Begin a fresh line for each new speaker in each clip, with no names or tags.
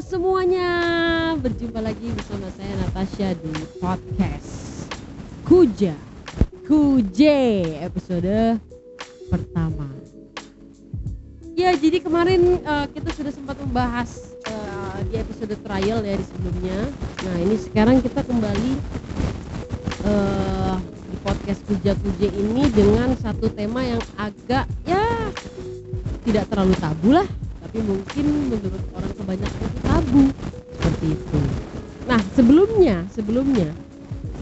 semuanya, berjumpa lagi bersama saya Natasha di podcast Kuja Kuje episode pertama. Ya, jadi kemarin eh, kita sudah sempat membahas eh, di episode trial ya di sebelumnya. Nah, ini sekarang kita kembali eh, di podcast Kuja Kuje ini dengan satu tema yang agak ya tidak terlalu tabu lah tapi mungkin menurut orang kebanyakan tabu. Seperti itu. Nah sebelumnya sebelumnya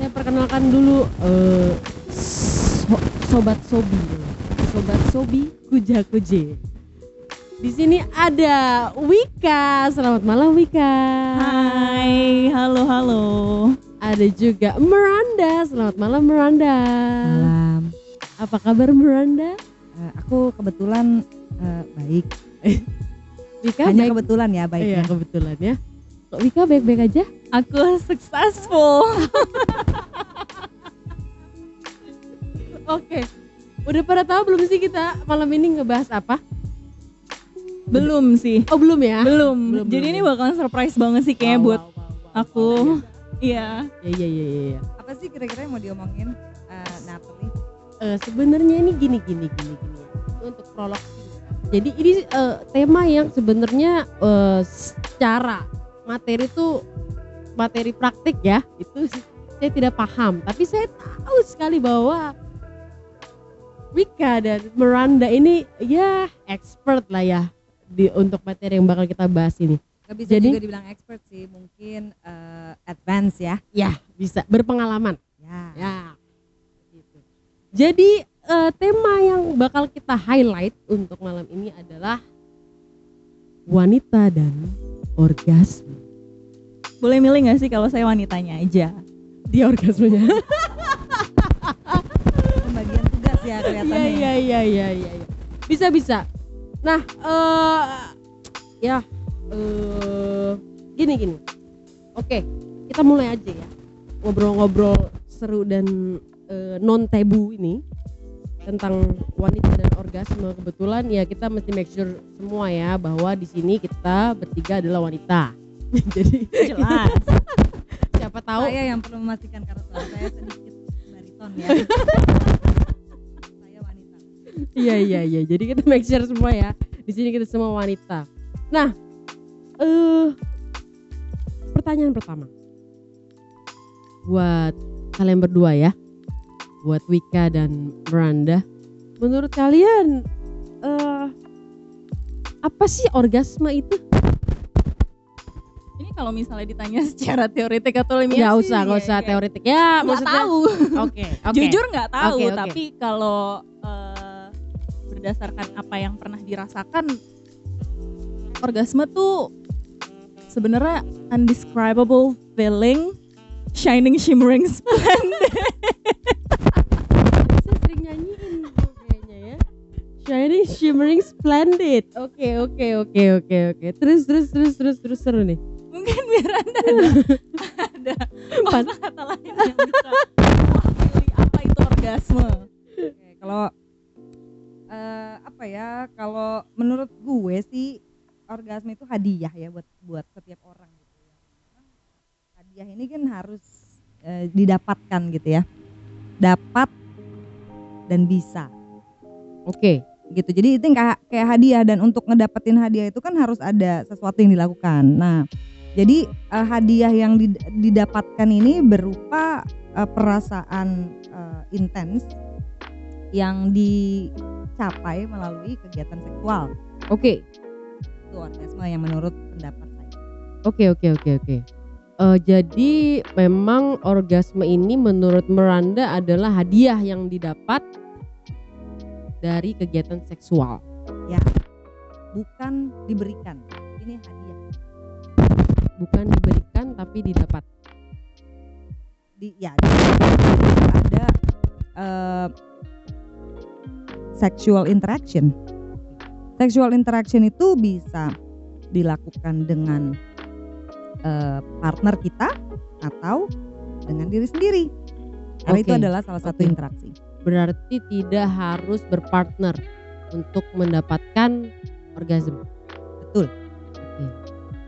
saya perkenalkan dulu eh, so- sobat sobi. Sobat sobi kuja kuje. Di sini ada Wika. Selamat malam Wika.
Hai, halo halo.
ada juga Miranda. Selamat malam Miranda.
Malam.
apa kabar Miranda?
Eh, aku kebetulan eh, baik.
Wika
Hanya
baik
kebetulan ya
iya
baiknya.
kebetulan ya kok Wika baik-baik aja
Aku successful.
Oke. Udah pada tahu belum sih kita malam ini ngebahas apa?
belum sih.
Oh belum ya?
Belum.
Belum,
Jadi
belum.
ini bakalan surprise banget sih kayaknya
Wow,
buat
wow, wow, wow.
aku. Iya.
Ya ya ya ya. ya.
apa sih kira-kira yang mau diomongin uh, Natalie?
Eh, Sebenarnya ini gini gini gini gini. Itu Untuk prolog sih. Jadi ini eh, tema yang sebenarnya eh, secara materi itu materi praktik ya itu saya tidak paham. Tapi saya tahu sekali bahwa Wika dan Miranda ini ya expert lah ya di untuk materi yang bakal kita bahas ini.
Gak bisa
Jadi-
juga dibilang expert sih, mungkin uh, advance ya.
Ya, bisa berpengalaman.
Ya.
Ya. Gitu. Jadi eh, tema yang bakal kita highlight untuk malam ini adalah wanita dan orgasme.
Boleh milih nggak sih kalau saya wanitanya aja?
Di orgasmenya.
Pembagian tugas ya kelihatannya.
Iya iya iya iya iya. Bisa bisa. Nah, eh ya eh gini gini. Oke, kita mulai aja ya. Ngobrol-ngobrol seru dan non tabu ini tentang wanita dan orgasme. Kebetulan ya kita mesti make sure semua ya bahwa di sini kita bertiga adalah wanita. Jadi
Jelas.
siapa tahu
Saya yang perlu memastikan karena suara saya sedikit bariton ya. saya wanita.
Iya iya iya. Jadi kita make sure semua ya. Di sini kita semua wanita. Nah, eh pertanyaan pertama. Buat kalian berdua ya. Buat Wika dan Miranda. Menurut kalian eh apa sih orgasme itu?
Ini kalau misalnya ditanya secara teoretik atau ilmiah sih,
usah, nggak
ya,
usah
ya.
teoretik. Ya, maksudnya
tahu.
Oke, oke.
Jujur nggak tahu,
Oke, oke.
tapi kalau eh, berdasarkan apa yang pernah dirasakan, orgasme tuh sebenarnya undescribable feeling, shining, shimmering, splendid.
Saya sering nyanyiin tuh kayaknya ya. Shining, shimmering, splendid. Oke, oke, oke, oke, oke. Terus, terus, terus, terus, terus seru nih.
Mungkin biar anda ada, ada kata-kata lain yang bisa mewakili apa itu orgasme.
Oke, kalau eh, apa ya? Kalau menurut gue sih orgasme itu hadiah ya buat buat setiap orang gitu ya. Hadiah ini kan harus eh, didapatkan gitu ya. Dapat dan bisa.
Oke.
Gitu. Jadi itu kayak kayak hadiah. Dan untuk ngedapetin hadiah itu kan harus ada sesuatu yang dilakukan. Nah jadi eh, hadiah yang did- didapatkan ini berupa eh, perasaan eh, intens yang dicapai melalui kegiatan seksual.
Oke.
itu orgasme yang menurut pendapat saya.
Oke, oke, oke, oke. Eh, jadi memang orgasme ini menurut Miranda adalah hadiah yang didapat dari kegiatan seksual.
bukan diberikan ini hadiah
Bukan diberikan tapi didapat.
di ya di ada eh, sexual interaction. Sexual interaction itu bisa dilakukan dengan eh, partner kita atau dengan diri sendiri. Karena itu
Oke,
adalah salah satu
oke.
interaksi.
Berarti tidak harus berpartner untuk mendapatkan orgasme.
Betul.
Oke.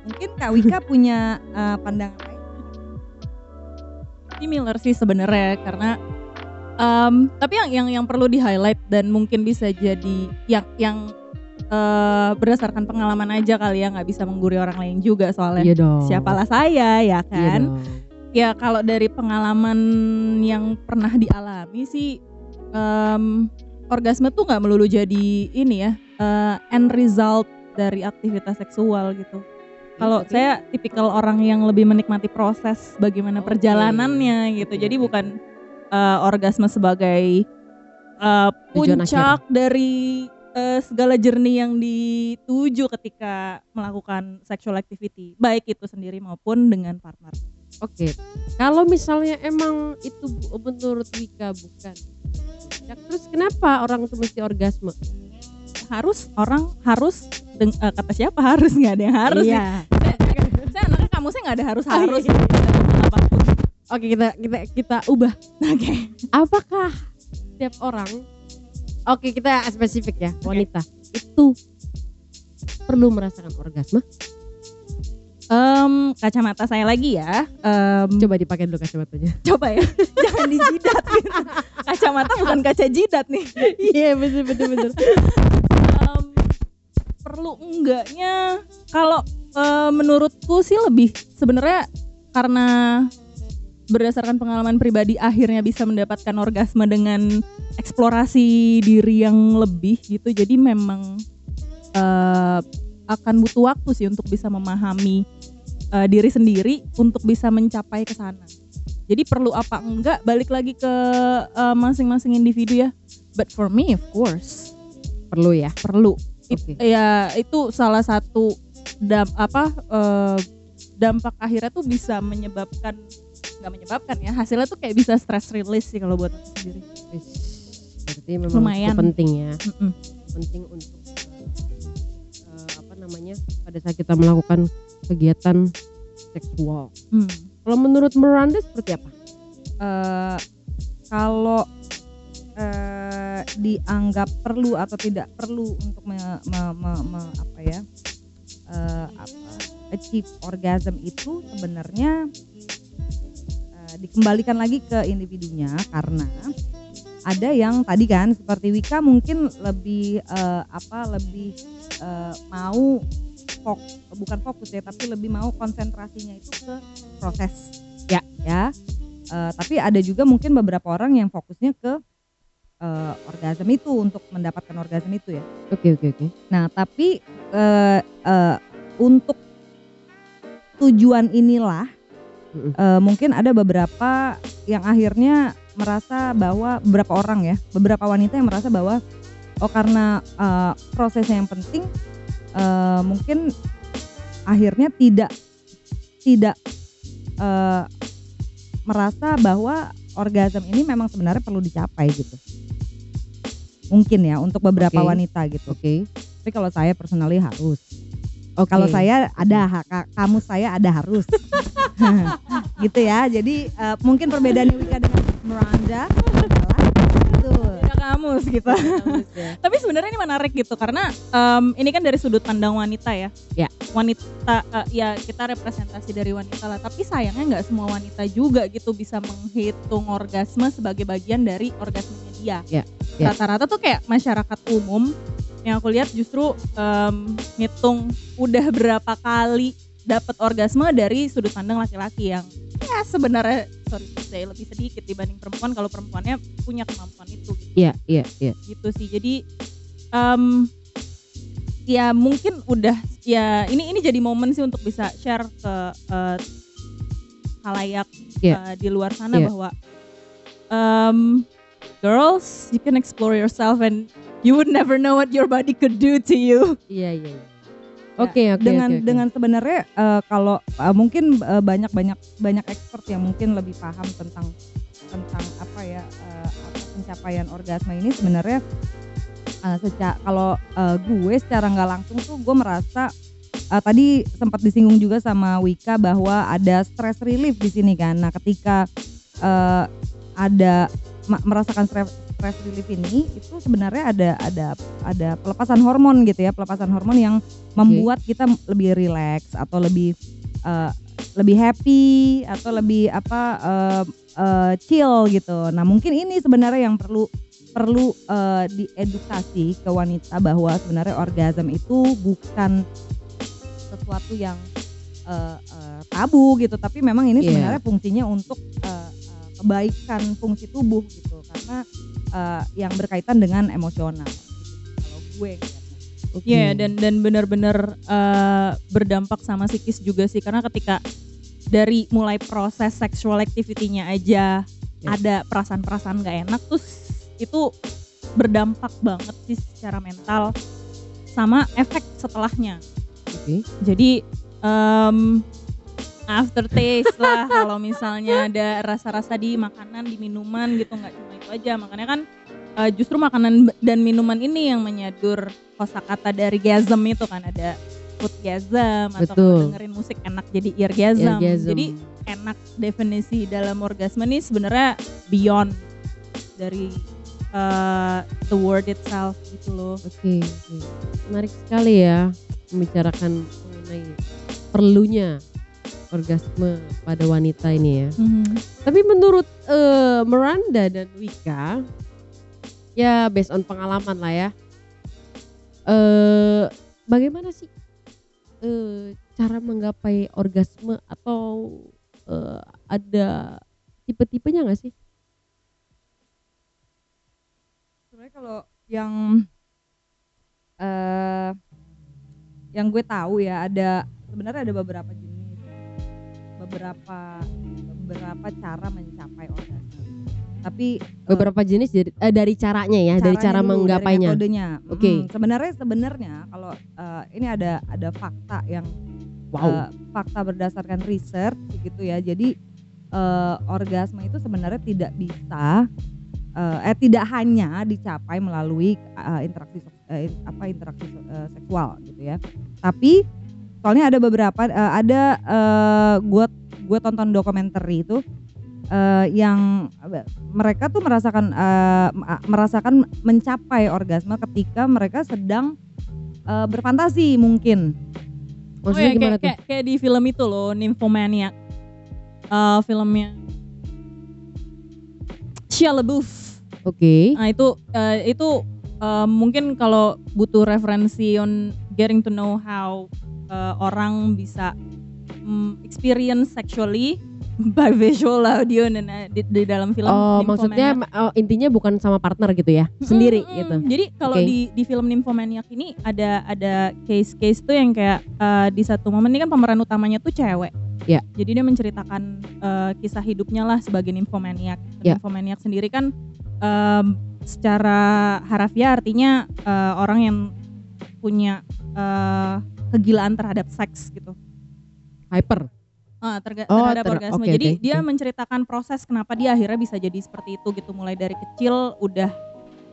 Mungkin Kak Wika punya eh, pandangan lain?
similar sih sebenarnya karena em, tapi yang yang yang perlu di highlight dan mungkin bisa jadi yang yang eh, berdasarkan pengalaman aja kali ya nggak bisa mengguri orang lain juga soalnya
Iya dong.
siapalah saya ya
Iya
kan
dong.
ya kalau dari pengalaman yang pernah dialami sih em, orgasme tuh nggak melulu jadi ini ya eh, end result dari aktivitas seksual gitu kalau
Tapi-
saya tipikal orang yang lebih menikmati proses bagaimana
Oke.
perjalanannya gitu.
Oke,
Jadi
oke.
bukan uh, orgasme sebagai uh, puncak dari uh, segala journey yang dituju ketika melakukan sexual activity, baik itu sendiri maupun dengan partner.
Oke, kalau misalnya emang itu menurut Wika bukan puncak, terus kenapa orang itu mesti orgasme?
Harus orang harus deng- uh, kata siapa harus nggak ada yang harus.
Iya.
Saya, saya anaknya kamu saya nggak ada harus harus.
iya.
apa pun.
Oke, kita kita kita ubah.
Oke.
Apakah setiap orang Oke, kita spesifik ya, wanita itu perlu merasakan orgasme?
Em, kacamata saya lagi ya. Em,
Coba dipakai dulu kacamatanya.
coba ya jangan dijidat gitu. kacamata bukan kaca jidat nih
Iya, betul betul betul.
Em, perlu enggaknya kalau eh, menurutku sih lebih sebenarnya karena berdasarkan pengalaman pribadi akhirnya bisa mendapatkan orgasme dengan eksplorasi diri yang lebih gitu jadi memang eh, akan butuh waktu sih untuk bisa memahami eh, diri sendiri untuk bisa mencapai ke sana jadi perlu apa enggak balik lagi ke eh, masing-masing individu ya but for me of course
Perlu ya.
perlu It-
Oke.
ya itu salah satu dam apa eh, dampak akhirnya tuh bisa menyebabkan nggak menyebabkan ya hasilnya tuh kayak bisa stress release sih kalau buat aku sendiri
Berarti memang
Lumayan.
penting ya.
Mm-mm.
Penting untuk? Pada saat kita melakukan kegiatan seksual.
Hmm.
Kalau menurut Miranda seperti apa?
Eh, kalau eh, dianggap perlu atau tidak perlu untuk me, me- me- me- apa ya eh, apa, achieve orgasm itu sebenarnya eh, dikembalikan lagi ke individunya karena ada yang tadi kan seperti Wika mungkin lebih eh, apa lebih eh, mau fok, bukan fokus ya tapi lebih mau konsentrasinya itu ke proses
Ya.
ya Eh, tapi ada juga mungkin beberapa orang yang fokusnya ke eh, orgasme itu untuk mendapatkan orgasme itu ya.
Oke oke oke.
Nah, tapi eh, eh, untuk tujuan inilah eh, mungkin ada beberapa yang akhirnya merasa bahwa beberapa orang ya, beberapa wanita yang merasa bahwa oh karena eh, prosesnya yang penting eh, mungkin akhirnya tidak tidak eh, merasa bahwa orgasme ini memang sebenarnya perlu dicapai gitu. Mungkin ya untuk beberapa
Oke.
wanita gitu.
Oke.
Tapi kalau saya personally harus.
Oke.
Kalau saya ada kamu saya ada harus. gitu ya. Jadi eh, mungkin perbedaannya Wika dengan Miranda
kamus gitu
Bagus ya.
tapi sebenarnya ini menarik gitu karena em, ini kan dari sudut pandang wanita ya
Ya.
wanita eh, ya kita representasi dari wanita lah tapi sayangnya nggak semua wanita juga gitu bisa menghitung orgasme sebagai bagian dari orgasmenya dia
Ya, ya.
rata-rata tuh kayak masyarakat umum yang aku lihat justru em, ngitung udah berapa kali dapat orgasme dari sudut pandang laki-laki yang ya sebenarnya sorry to say lebih sedikit dibanding perempuan kalau perempuannya punya kemampuan itu gitu
Iya iya iya.
gitu sih jadi em, ya mungkin udah ya ini ini jadi momen sih untuk bisa share ke eh, halayak
Iya.
eh, di luar sana
Iya.
bahwa em, girls you can explore yourself and you would never know what your body could do to you
Iya iya. iya. Oke oke
dengan
oke, oke.
dengan sebenarnya eh, kalau eh, mungkin eh, banyak banyak banyak expert yang mungkin lebih paham tentang tentang apa ya apa pencapaian orgasme ini sebenarnya eh, seca kalau eh, gue secara nggak langsung tuh gue merasa eh, tadi sempat disinggung juga sama Wika bahwa ada stress relief di sini kan. Nah ketika eh, ada merasakan stress stress relief ini itu sebenarnya ada ada ada pelepasan hormon gitu ya pelepasan hormon yang membuat kita lebih rileks atau lebih eh, lebih happy atau lebih apa eh, eh, chill gitu nah mungkin ini sebenarnya yang perlu perlu eh, diedukasi ke wanita bahwa sebenarnya orgasm itu bukan sesuatu yang eh, eh, tabu gitu tapi memang ini
Iya.
sebenarnya fungsinya untuk eh, kebaikan fungsi tubuh gitu karena eh, yang berkaitan dengan emosional gitu. kalau gue.
Oke.
Iya dan dan benar-benar eh, berdampak sama psikis juga sih karena ketika dari mulai proses sexual activity-nya aja
Ya.
ada perasaan-perasaan gak enak terus itu berdampak banget sih secara mental sama efek setelahnya.
Oke.
Jadi em aftertaste lah kalau misalnya ada rasa-rasa di makanan, di minuman gitu nggak cuma itu aja. Makanya kan eh, justru makanan dan minuman ini yang menyadur kosakata dari gasm itu kan ada foodgasm atau
Betul.
kalau dengerin musik enak jadi eargasm.
Orgasm.
Jadi enak definisi dalam orgasme ini sebenarnya beyond dari eh, the word itself gitu loh.
Oke, oke. menarik sekali ya membicarakan mengenai perlunya orgasme pada wanita ini ya.
Mhm.
Tapi menurut eh, Miranda dan Wika, ya based on pengalaman lah ya. Eh, bagaimana sih eh, cara menggapai orgasme atau eh, ada tipe-tipenya nggak sih?
sebenarnya kalau yang eh yang gue tahu ya ada sebenarnya ada beberapa jenis beberapa beberapa cara mencapai orgasme tapi eh,
Beberapa jenis dari, eh, dari caranya ya, dari
caranya
cara
dulu, dari
menggapainya.
metodenya
Oke.
Mm, sebenarnya sebenarnya kalau eh, ini ada ada fakta yang
Wow.
eh, fakta berdasarkan research gitu ya jadi eh, orgasme itu sebenarnya tidak bisa eh, eh tidak hanya dicapai melalui eh, interaksi eh, apa interaksi eh, seksual gitu ya tapi soalnya ada beberapa eh, ada eh, gue gue tonton dokumenter itu eh, yang mereka tuh merasakan ma- merasakan mencapai orgasme ketika mereka sedang eh, berfantasi mungkin
Maksudnya
oh ya,
gimana
kayak,
tuh?
kayak, kayak di film itu loh, Nymphomaniac. Eh filmnya Shia LaBeouf.
Oke.
Nah itu eh, itu eh, mungkin kalau butuh referensi on getting to know how eh, orang bisa mm, experience sexually by visual audio dan eh, di, di dalam film
Oh,
Nymphomaniac.
maksudnya oh, intinya bukan sama partner gitu ya, sendiri
Mm-mm.
gitu.
Jadi kalau
Oke.
di di film Nymphomaniac ini ada ada case-case tuh yang kayak eh, di satu momen ini kan pemeran utamanya tuh cewek.
Ya.
Jadi dia menceritakan eh, kisah hidupnya lah sebagai nymphomaniac.
Ya.
Nymphomaniac sendiri kan em, secara harafiah artinya eh, orang yang punya eh, kegilaan terhadap seks gitu.
Hyper.
Ah, terga-
Oh,
terhadap
ter-
orgasme.
oke,
Jadi
oke,
dia
oke.
menceritakan proses kenapa dia akhirnya bisa jadi seperti itu gitu. Mulai dari kecil udah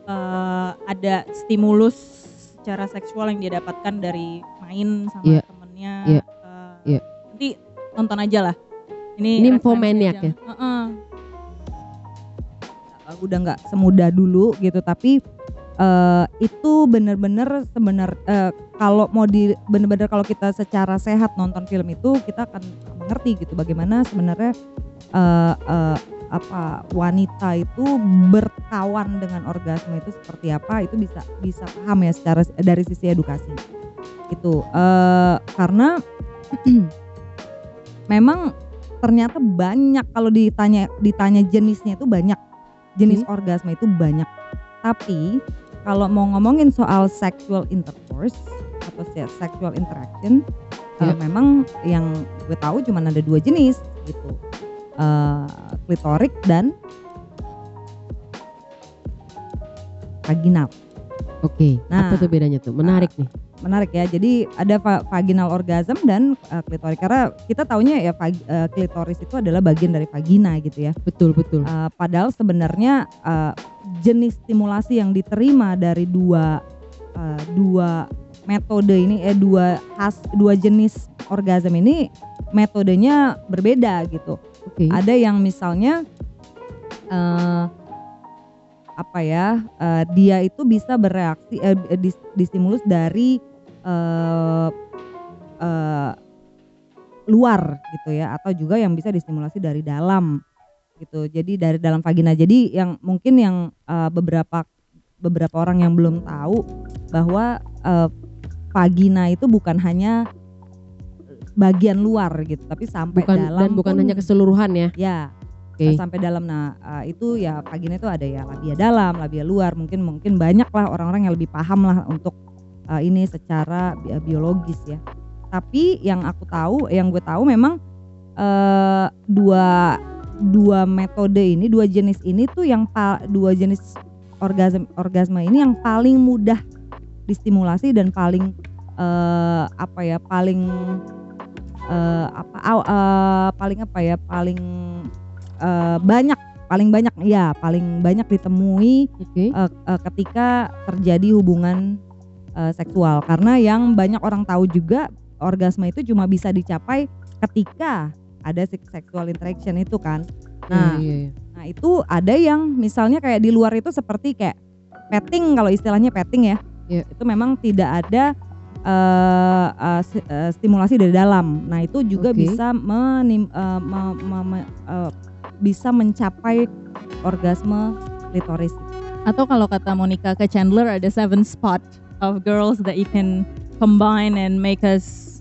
eh, ada stimulus secara seksual yang dia dapatkan dari main sama
Iya.
temennya.
Iya.
Eh,
Iya.
Nanti tonton aja lah. Ini
Nymphomaniac
referensi aja. Heeh.
uh, udah nggak semudah dulu gitu tapi uh, itu bener-bener sebenar uh, kalau mau di bener-bener kalau kita secara sehat nonton film itu kita akan mengerti gitu bagaimana sebenarnya uh, uh, apa wanita itu berkawan dengan orgasme itu seperti apa itu bisa bisa paham ya secara dari sisi edukasi. Itu uh, karena memang ternyata banyak kalau ditanya ditanya jenisnya itu banyak. Jenis orgasme itu banyak. Tapi kalau mau ngomongin soal sexual intercourse atau se- sexual interaction,
Ya.
eh, memang yang gue tahu cuma ada dua jenis gitu, Eh, klitorik dan vaginal.
Oke.
Nah,
apa tuh bedanya tuh? Menarik nih.
Menarik ya. Jadi ada va- vaginal orgasm dan eh, klitorik karena kita taunya ya vag- eh, klitoris itu adalah bagian dari vagina gitu ya.
Betul betul.
Uh, padahal sebenarnya uh, jenis stimulasi yang diterima dari dua uh, dua metode ini eh dua khas dua jenis orgasm ini metodenya berbeda gitu.
Oke.
Ada yang misalnya uh, apa ya eh, dia itu bisa bereaksi eh, dis- distimulus dari eh, eh, luar gitu ya atau juga yang bisa distimulasi dari dalam gitu. Jadi dari dalam vagina. Jadi yang mungkin yang eh, beberapa beberapa orang yang belum tahu bahwa eh, vagina itu bukan hanya bagian luar gitu tapi sampai
bukan
dalam
dan bukan
pun-
hanya keseluruhan ya?
Ya
Oke.
sampai dalam. Nah eh, itu ya vagina itu ada ya labia dalam labia luar. Mungkin mungkin banyak lah orang-orang yang lebih paham lah untuk eh, ini secara bi- biologis ya. Tapi yang aku tahu yang gue tahu memang eh, dua dua metode ini dua jenis ini tuh yang dua jenis orgasme orgasme ini yang paling mudah distimulasi dan paling eh, apa ya paling eh, apa eh, paling apa ya paling eh, banyak paling banyak ya paling banyak ditemui
oke.
eh, eh, ketika terjadi hubungan eh, seksual karena yang banyak orang tahu juga orgasme itu cuma bisa dicapai ketika ada sek- sexual interaction itu kan nah
iya, iya.
nah itu ada yang misalnya kayak di luar itu seperti kayak petting kalau istilahnya petting ya
Iya.
itu memang tidak ada si- eh, stimulasi dari dalam nah itu juga
Oke.
bisa menim, eh, me- me- me- eh, bisa mencapai orgasme klitoris
Atau kalau kata Monica ke Chandler ada seven spot of girls that you can combine and make us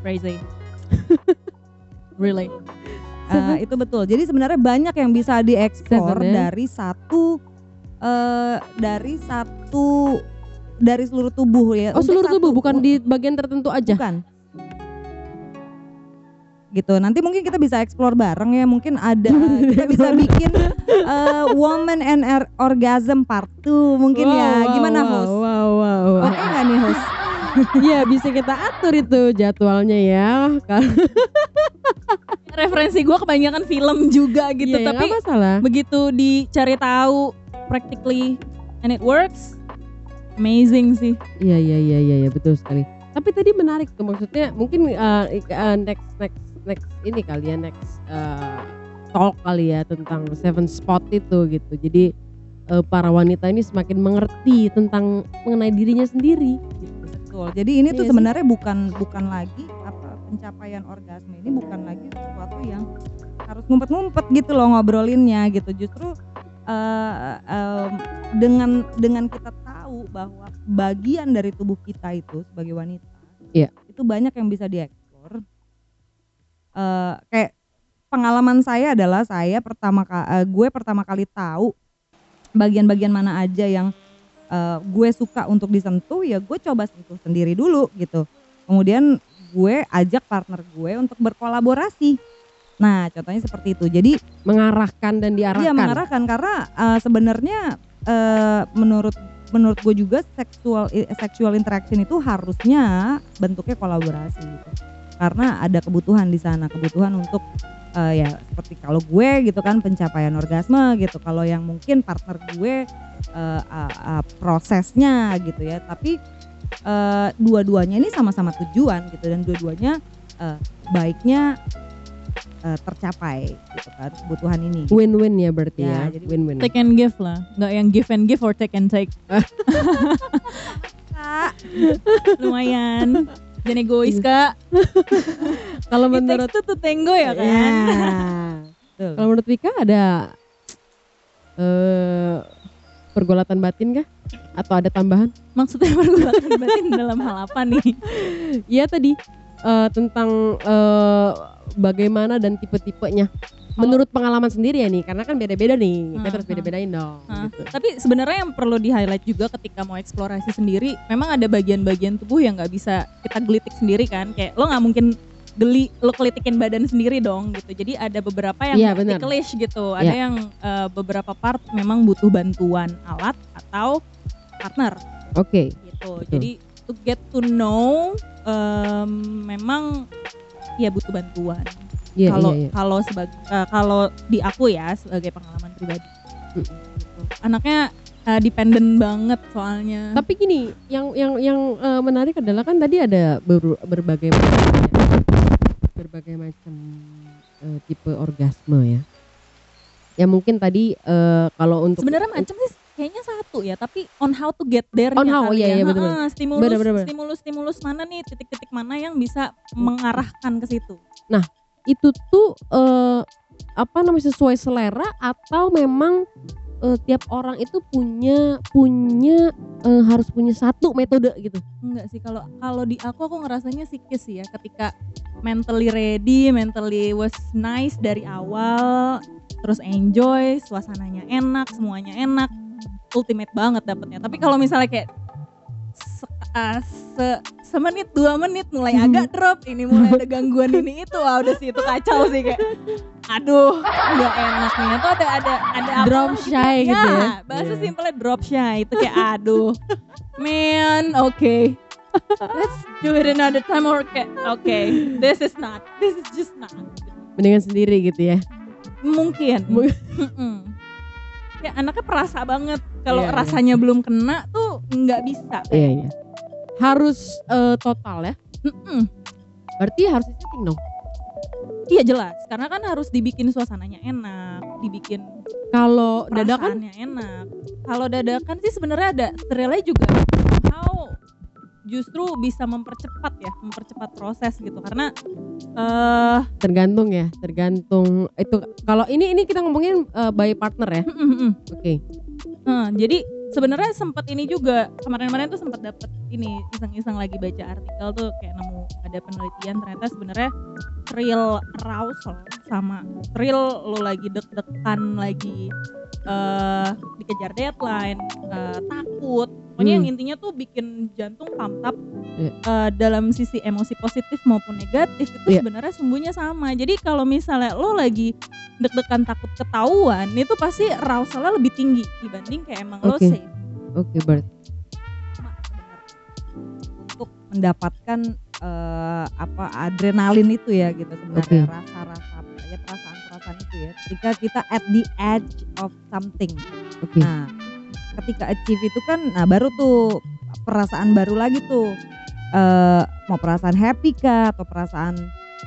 crazy. really.
Eh, itu betul. Jadi sebenarnya banyak yang bisa
ya.
dari satu eh dari satu dari seluruh tubuh ya.
oh
Untuk
seluruh tubuh
satu-
bukan di bagian tertentu aja
Bukan. Gitu. Nanti mungkin kita bisa explore bareng ya. Mungkin ada kita bisa bikin eh, woman and Or- orgasm part 2 mungkin
Wow,
ya.
wow,
Gimana
wow,
host?
wow wow, wow.
Oke nggak nih host?
Iya bisa kita atur itu jadwalnya ya
Referensi gue kebanyakan film juga gitu,
Iya, ya,
tapi
nggak masalah
begitu dicari tahu practically and it works, amazing sih.
Iya iya iya iya ya, betul sekali. Tapi tadi menarik tuh maksudnya mungkin uh, uh, next next next ini kali ya next uh, talk kali ya tentang seven spot itu gitu. Jadi uh, para wanita ini semakin mengerti tentang mengenai dirinya sendiri. Gitu.
Betul. Jadi ini tuh
Iya sih.
sebenarnya bukan bukan lagi apa pencapaian orgasme ini bukan lagi sesuatu yang harus ngumpet-ngumpet gitu loh ngobrolinnya gitu. Justru eh, em, dengan dengan kita tahu bahwa bagian dari tubuh kita itu sebagai wanita
Iya.
itu banyak yang bisa dieksplor. Eh, kayak pengalaman saya adalah saya pertama eh, gue pertama kali tahu bagian-bagian mana aja yang eh, gue suka untuk disentuh ya gue coba sentuh sendiri dulu gitu. Kemudian gue ajak partner gue untuk berkolaborasi. Nah contohnya seperti itu. Jadi
Mengarahkan dan diarahkan.
iya mengarahkan. Karena eh, sebenarnya eh, menurut menurut gue juga seksual sexual interaction itu harusnya bentuknya kolaborasi gitu karena ada kebutuhan di sana kebutuhan untuk eh, ya seperti kalau gue gitu kan pencapaian orgasme gitu kalau yang mungkin partner gue eh, ah, ah, prosesnya gitu ya tapi eh, dua-duanya ini sama-sama tujuan gitu dan dua-duanya eh, baiknya tercapai gitu kan kebutuhan ini
Win-win ya berarti
Ya,
ya.
jadi
Win-win.
Take and give lah, nggak yang give and give or take and take.
Kak,
Lumayan. Jangan egois kak.
Kalau
It
menurut
takes two to tango ya kan.
Ya.
Betul.
Kalau menurut Vika ada eh pergolatan batin kah? Atau ada tambahan?
Maksudnya pergulatan batin dalam hal apa nih?
Iya tadi eh, tentang eh, bagaimana dan tipe-tipenya. Menurut pengalaman sendiri ya nih, karena kan beda-beda nih. Kita
Hmm,
harus
hmm.
beda-bedain dong.
Hah,
gitu.
Tapi sebenarnya yang perlu di highlight juga ketika mau eksplorasi sendiri, memang ada bagian-bagian tubuh yang nggak bisa kita gelitik sendiri kan. Kayak lo nggak mungkin geli lo kelitikin badan sendiri dong gitu. Jadi ada beberapa yang
benar.
ticklish gitu. Ada
Iya.
yang eh, beberapa part memang butuh bantuan alat atau partner
Oke.
gitu.
Betul.
Jadi to get to know em, memang ya butuh bantuan.
Iya,
Kalau
iya, iya.
kalau sebagai eh, kalau di aku ya sebagai pengalaman pribadi.
Mm.
Gitu. Anaknya eh, dependent banget soalnya.
Tapi gini, yang yang yang eh, menarik adalah kan tadi ada ber- berbagai macam ya. berbagai macam eh, tipe orgasme ya. Ya mungkin tadi eh, kalau untuk
sebenarnya macam sih kayaknya satu ya, tapi on how to get there
On how, iya, iya, betul, betul.
Stimulus,
Bener, bener, bener.
stimulus, stimulus mana nih titik-titik mana yang bisa mengarahkan ke situ?
Itu tuh eh, apa namanya sesuai selera atau memang eh, tiap orang itu punya punya eh, harus punya satu metode gitu.
Enggak sih kalau kalau di aku aku ngerasanya psikis sih ya ketika mentally ready, mentally was nice dari awal, terus enjoy, suasananya enak, semuanya enak, ultimate banget dapetnya. Tapi kalau misalnya kayak se, ah, se- semenit dua menit mulai agak drop, ini mulai ada gangguan ini itu, wah udah sih itu kacau sih kayak, aduh nggak enak nih. Atau ada ada ada apa
Drop
gitu.
shy gitu ya.
Bahasa
Iya.
simpelnya drop shy itu kayak aduh. Man, okay. Let's do it another time or kayak okay, this is not. This is just not.
Mendingan sendiri gitu ya.
Mungkin. Ya anaknya perasa banget. Kalau
Iya, iya.
rasanya belum kena tuh nggak bisa.
Iya iya. Harus eh, total ya.
Mm-mm.
Berarti harus setting dong.
Iya jelas, karena kan harus dibikin suasananya enak, dibikin
Kalau dadakan
enak. Kalau dadakan sih sebenarnya ada thrillnya juga. How justru bisa mempercepat ya, mempercepat proses gitu karena eh
tergantung ya, tergantung itu kalau ini ini kita ngomongin eh, by partner ya. Oke.
eh, jadi sebenarnya sempat ini juga kemarin-kemarin tuh sempat dapet ini iseng-iseng lagi baca artikel tuh kayak nemu ada penelitian ternyata sebenarnya thrill arousal sama thrill lo lagi deg-degan lagi eh dikejar deadline eh, takut pokoknya
Hmm.
yang intinya tuh bikin jantung pump up
Iya.
eh, dalam sisi emosi positif maupun negatif itu
Iya.
sebenarnya sumbunya sama jadi kalau misalnya lo lagi deg-degan takut ketahuan itu pasti arausalnya lebih tinggi dibanding kayak emang lo
Oke.
safe
Oke, berarti
Sama sebenarnya.
untuk mendapatkan eh, apa adrenalin itu ya gitu sebenarnya
Oke.
rasa-rasa ya perasaan-perasaan itu ya ketika kita at the edge of something
oke.
nah ketika achieve itu kan nah baru tuh perasaan baru lagi tuh eh mau perasaan happy kah atau perasaan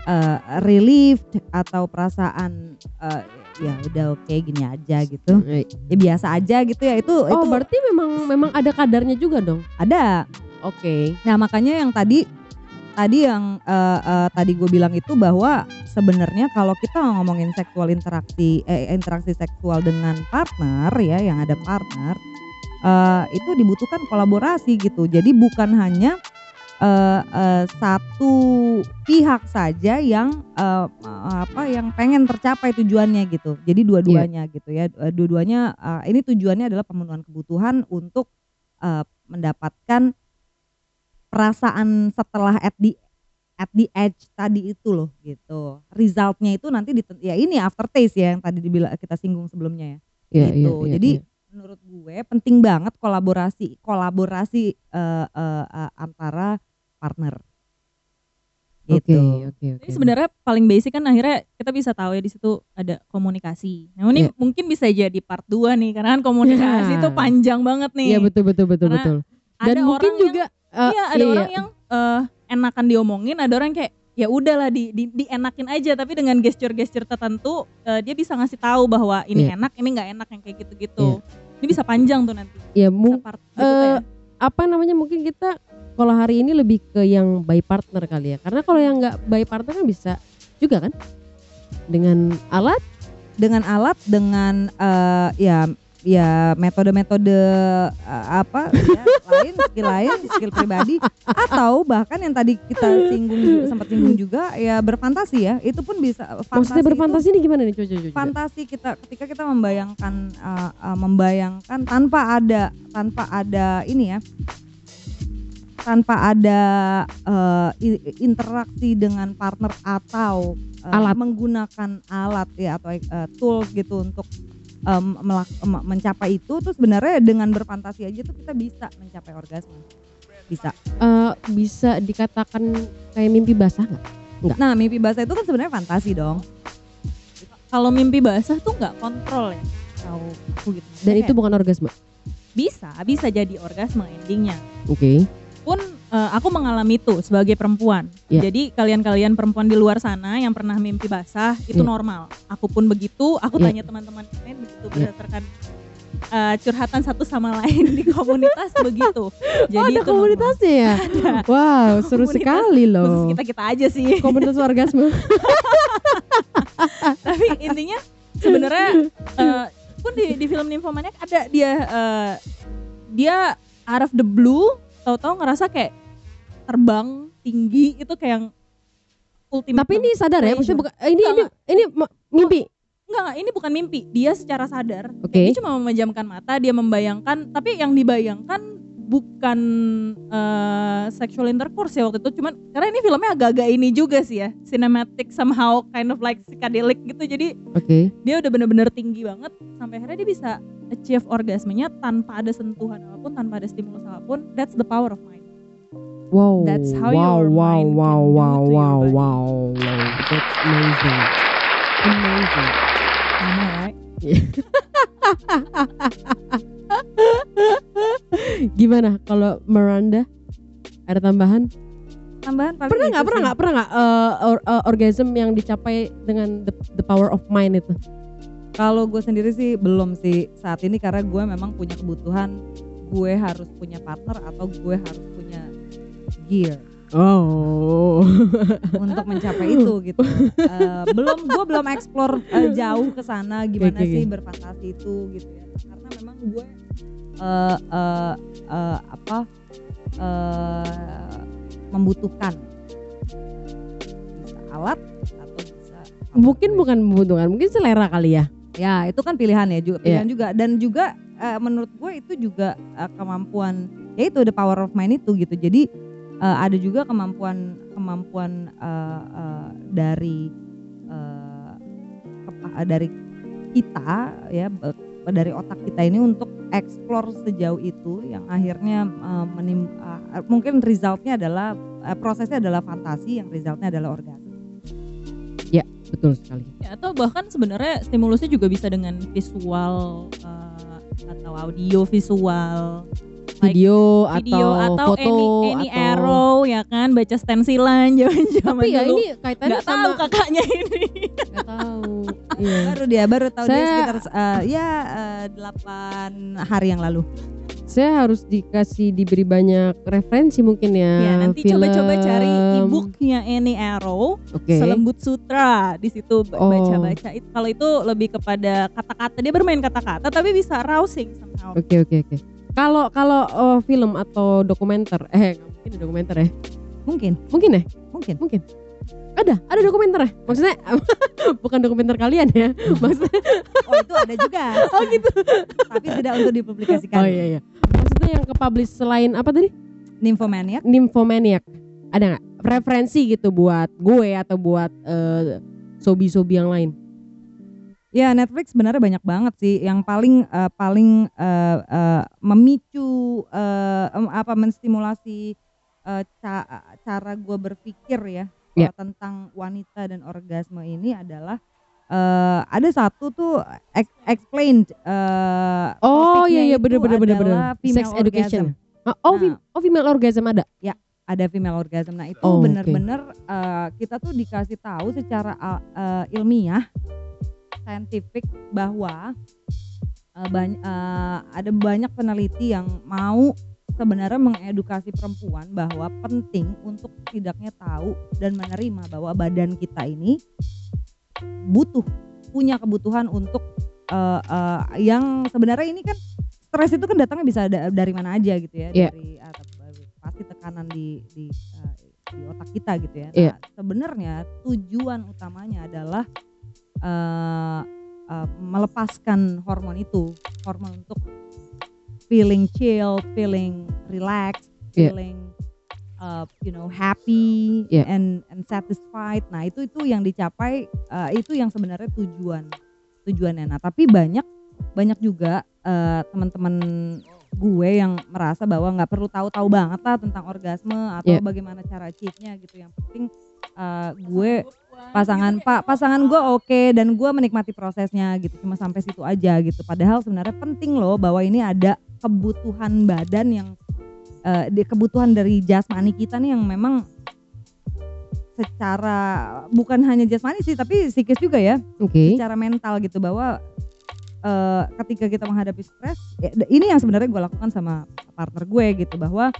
eh, relieved atau perasaan eh, ya udah oke gini aja gitu ya biasa aja gitu ya itu
Oh,
itu
berarti memang memang ada kadarnya juga dong.
ada
Oke.
Nah makanya yang tadi tadi yang eh, eh, tadi gue bilang itu bahwa sebenarnya kalau kita ngomongin seksual interaksi eh, interaksi seksual dengan partner ya yang ada partner eh, itu dibutuhkan kolaborasi gitu. Jadi bukan hanya eh, eh, satu pihak saja yang eh, apa yang pengen tercapai tujuannya gitu. Jadi dua-duanya gitu ya. Dua-duanya eh, ini tujuannya adalah pemenuhan kebutuhan untuk eh, mendapatkan perasaan setelah at the at the edge tadi itu loh gitu. Resultnya itu nanti di ya ini aftertaste ya yang tadi dibilang kita singgung sebelumnya ya.
Iya, iya,
gitu.
iya,
Jadi
iya.
menurut gue penting banget kolaborasi kolaborasi eh, eh, eh, antara partner.
Oke,
Gitu.
oke, oke.
Jadi sebenarnya paling basic kan akhirnya kita bisa tahu ya di situ ada komunikasi. Nah ini
Iya.
mungkin bisa jadi part 2 nih karena kan komunikasi
Iya.
itu panjang banget nih.
Iya, betul betul betul
Karena
betul. Dan
ada
mungkin
orang yang-
eh,
iya ada orang yang eh, enakan diomongin, ada orang kayak ya udahlah di, di dienakin aja tapi dengan gesture-gesture tertentu eh, dia bisa ngasih tahu bahwa ini
Iya.
enak, ini nggak enak yang kayak gitu-gitu. Ini bisa panjang tuh nanti. part berikutnya ya.
apa namanya mungkin kita kalau hari ini lebih ke yang by partner kali ya. Karena kalau yang nggak by partner kan bisa juga kan dengan alat
Dengan alat dengan eh, ya ya metode-metode eh, apa ya, lain skill lain skill pribadi atau bahkan yang tadi kita singgung juga- sempat singgung juga ya berfantasi ya itu pun bisa fantasi
maksudnya
itu-
berfantasi ini gimana nih coba coba.
fantasi kita ketika kita membayangkan uh, uh, membayangkan tanpa ada tanpa ada ini ya tanpa ada uh, interaksi dengan partner atau uh,
Alat.
menggunakan alat ya atau uh, tools gitu untuk um, melak- mencapai itu tuh sebenarnya dengan berfantasi aja tuh kita bisa mencapai orgasme bisa
Eh, bisa dikatakan kayak mimpi basah nggak?
nah mimpi basah itu kan sebenarnya fantasi dong
Kalau mimpi basah tuh nggak kontrol ya.
tahu gitu
Dan itu bukan orgasme.
Bisa, bisa jadi orgasme endingnya.
Oke.
pun eh, aku mengalami itu sebagai perempuan.
Ya.
Jadi kalian-kalian perempuan di luar sana yang pernah mimpi basah itu
Ya.
normal. Aku pun begitu. Aku
Ya.
tanya teman-teman lain begitu
Ya.
berdasarkan eh, curhatan satu sama lain di komunitas begitu. Jadi
oh, ada
itu
komunitasnya ya? Wow, seru
Komunitas
sekali loh.
Kita kita aja sih.
Komunitas orgasme.
Tapi intinya sebenarnya eh, pun di, di film Nymphomaniac ada dia eh, dia out of the blue tahu-tahu ngerasa kayak terbang tinggi itu kayak yang ultimate
Tapi ini sadar ya, maksudnya bukan ini ini
Enggak,
ini mimpi.
Enggak, enggak, ini bukan mimpi. Dia secara sadar.
Oke.
Dia cuma memejamkan mata, dia membayangkan, tapi yang dibayangkan bukan eh, sexual intercourse ya waktu itu. Cuman karena ini filmnya agak-agak ini juga sih ya, cinematic somehow kind of like psychedelic gitu. Jadi
Oke.
dia udah bener-bener tinggi banget sampai akhirnya dia bisa achieve orgasmenya tanpa ada sentuhan apa pun, tanpa ada stimulus apa pun. That's the power of mind.
Wow.
That's how
wow,
your
wow,
mind
wow,
can do
wow,
to your
wow,
body.
wow, wow. That's amazing. Amazing.
I know, right?
Gimana kalau Miranda? Ada tambahan?
Tambahan paling
Pernah nggak? Pernah nggak? Pernah nggak uh, or- uh, orgasm yang dicapai dengan the, the power of mind itu?
Kalau gue sendiri sih belum sih saat ini karena gue memang punya kebutuhan gue harus punya partner atau gue harus punya gear
Oh.
untuk mencapai itu gitu. Eh, belum gue belum explore eh, jauh ke sana gimana
oke,
sih
oke.
berfantasi itu gitu ya. Karena memang gue eh eh, eh, apa eh membutuhkan bisa alat atau bisa
Mungkin bukan membutuhkan, mungkin selera kali ya.
ya itu kan pilihan ya juga pilihan juga dan juga eh, menurut gue itu juga eh, kemampuan ya itu the power of mind itu gitu jadi eh, ada juga kemampuan kemampuan eh, eh, dari eh, kepa- dari kita ya dari otak kita ini untuk explore sejauh itu yang akhirnya eh, menim- eh, mungkin resultnya adalah eh, prosesnya adalah fantasi yang resultnya adalah orgasme
Betul sekali.
Ya, atau bahkan sebenarnya stimulusnya juga bisa dengan visual eh, atau audio visual Like
Video,
video
atau,
atau,
foto
any, any
atau
arrow ya kan baca stensilan zaman-zaman
Tapi ya
dulu
ini kaitannya
nggak tahu kakaknya ini
nggak tahu. Iya.
baru dia baru tahu dia
Saya-
sekitar eh, ya eh, delapan hari yang lalu
Saya harus dikasih diberi banyak referensi mungkin ya.
ya nanti coba-coba cari e-booknya Any Arrow
Oke.
Selembut Sutra di situ
Oh.
baca-baca itu kalau itu lebih kepada kata-kata dia bermain kata-kata tapi bisa rousing somehow
Oke oke oke. Kalau kalau oh, film atau dokumenter, eh nggak mungkin dokumenter ya?
mungkin
Mungkin ya?
mungkin
Mungkin. Ada, ada dokumenter ya? Maksudnya bukan dokumenter kalian ya? Maksudnya
oh itu ada juga oh gitu tapi tidak untuk dipublikasikan
Oh iya iya. Maksudnya yang ke publish selain apa tadi?
nymphomaniac
Nymphomaniac. Ada nggak referensi gitu buat gue atau buat eh, sobi-sobi yang lain?
Ya Netflix sebenarnya banyak banget sih yang paling eh, paling eh, eh, memicu em, apa menstimulasi eh, ca- cara gue berpikir ya
Ya.
eh, tentang wanita dan orgasme ini adalah eh, ada satu tuh ex- explained eh,
Oh iya iya
itu
bener bener bener bener.
adalah female
Sex education.
orgasm.
Ah, oh,
Nah.
oh female orgasm ada.
ada female orgasm. Nah itu
Oh,
benar-benar eh, kita tuh dikasih tahu secara eh, ilmiah, scientific bahwa eh, bany- eh, ada banyak peneliti yang mau sebenarnya mengedukasi perempuan bahwa penting untuk tidaknya tahu dan menerima bahwa badan kita ini butuh punya kebutuhan untuk eh, eh, yang sebenarnya ini kan stres itu kan datangnya bisa da- dari mana aja gitu ya
Iya.
dari te- pasti tekanan di di di otak kita gitu ya.
Iya.
Nah, sebenarnya tujuan utamanya adalah eh, eh, melepaskan hormon itu, hormon untuk feeling chill, feeling relaxed,
Iya.
feeling uh, you know happy
Iya.
and and satisfied. Nah, itu itu yang dicapai uh, itu yang sebenarnya tujuan tujuannya. Nah, tapi banyak banyak juga uh, teman-teman gue yang merasa bahwa nggak perlu tahu-tahu banget lah tentang orgasme atau
Iya.
bagaimana cara cheatnya gitu. Yang penting uh, gue pasangan pak pasangan gue oke dan gue menikmati prosesnya gitu cuma sampai situ aja gitu padahal sebenarnya penting loh bahwa ini ada kebutuhan badan yang eh, di kebutuhan dari jasmani kita nih yang memang secara bukan hanya jasmani sih tapi psikis juga ya
Oke.
secara mental gitu bahwa eh, ketika kita menghadapi stres ya, ini yang sebenarnya gue lakukan sama partner gue gitu bahwa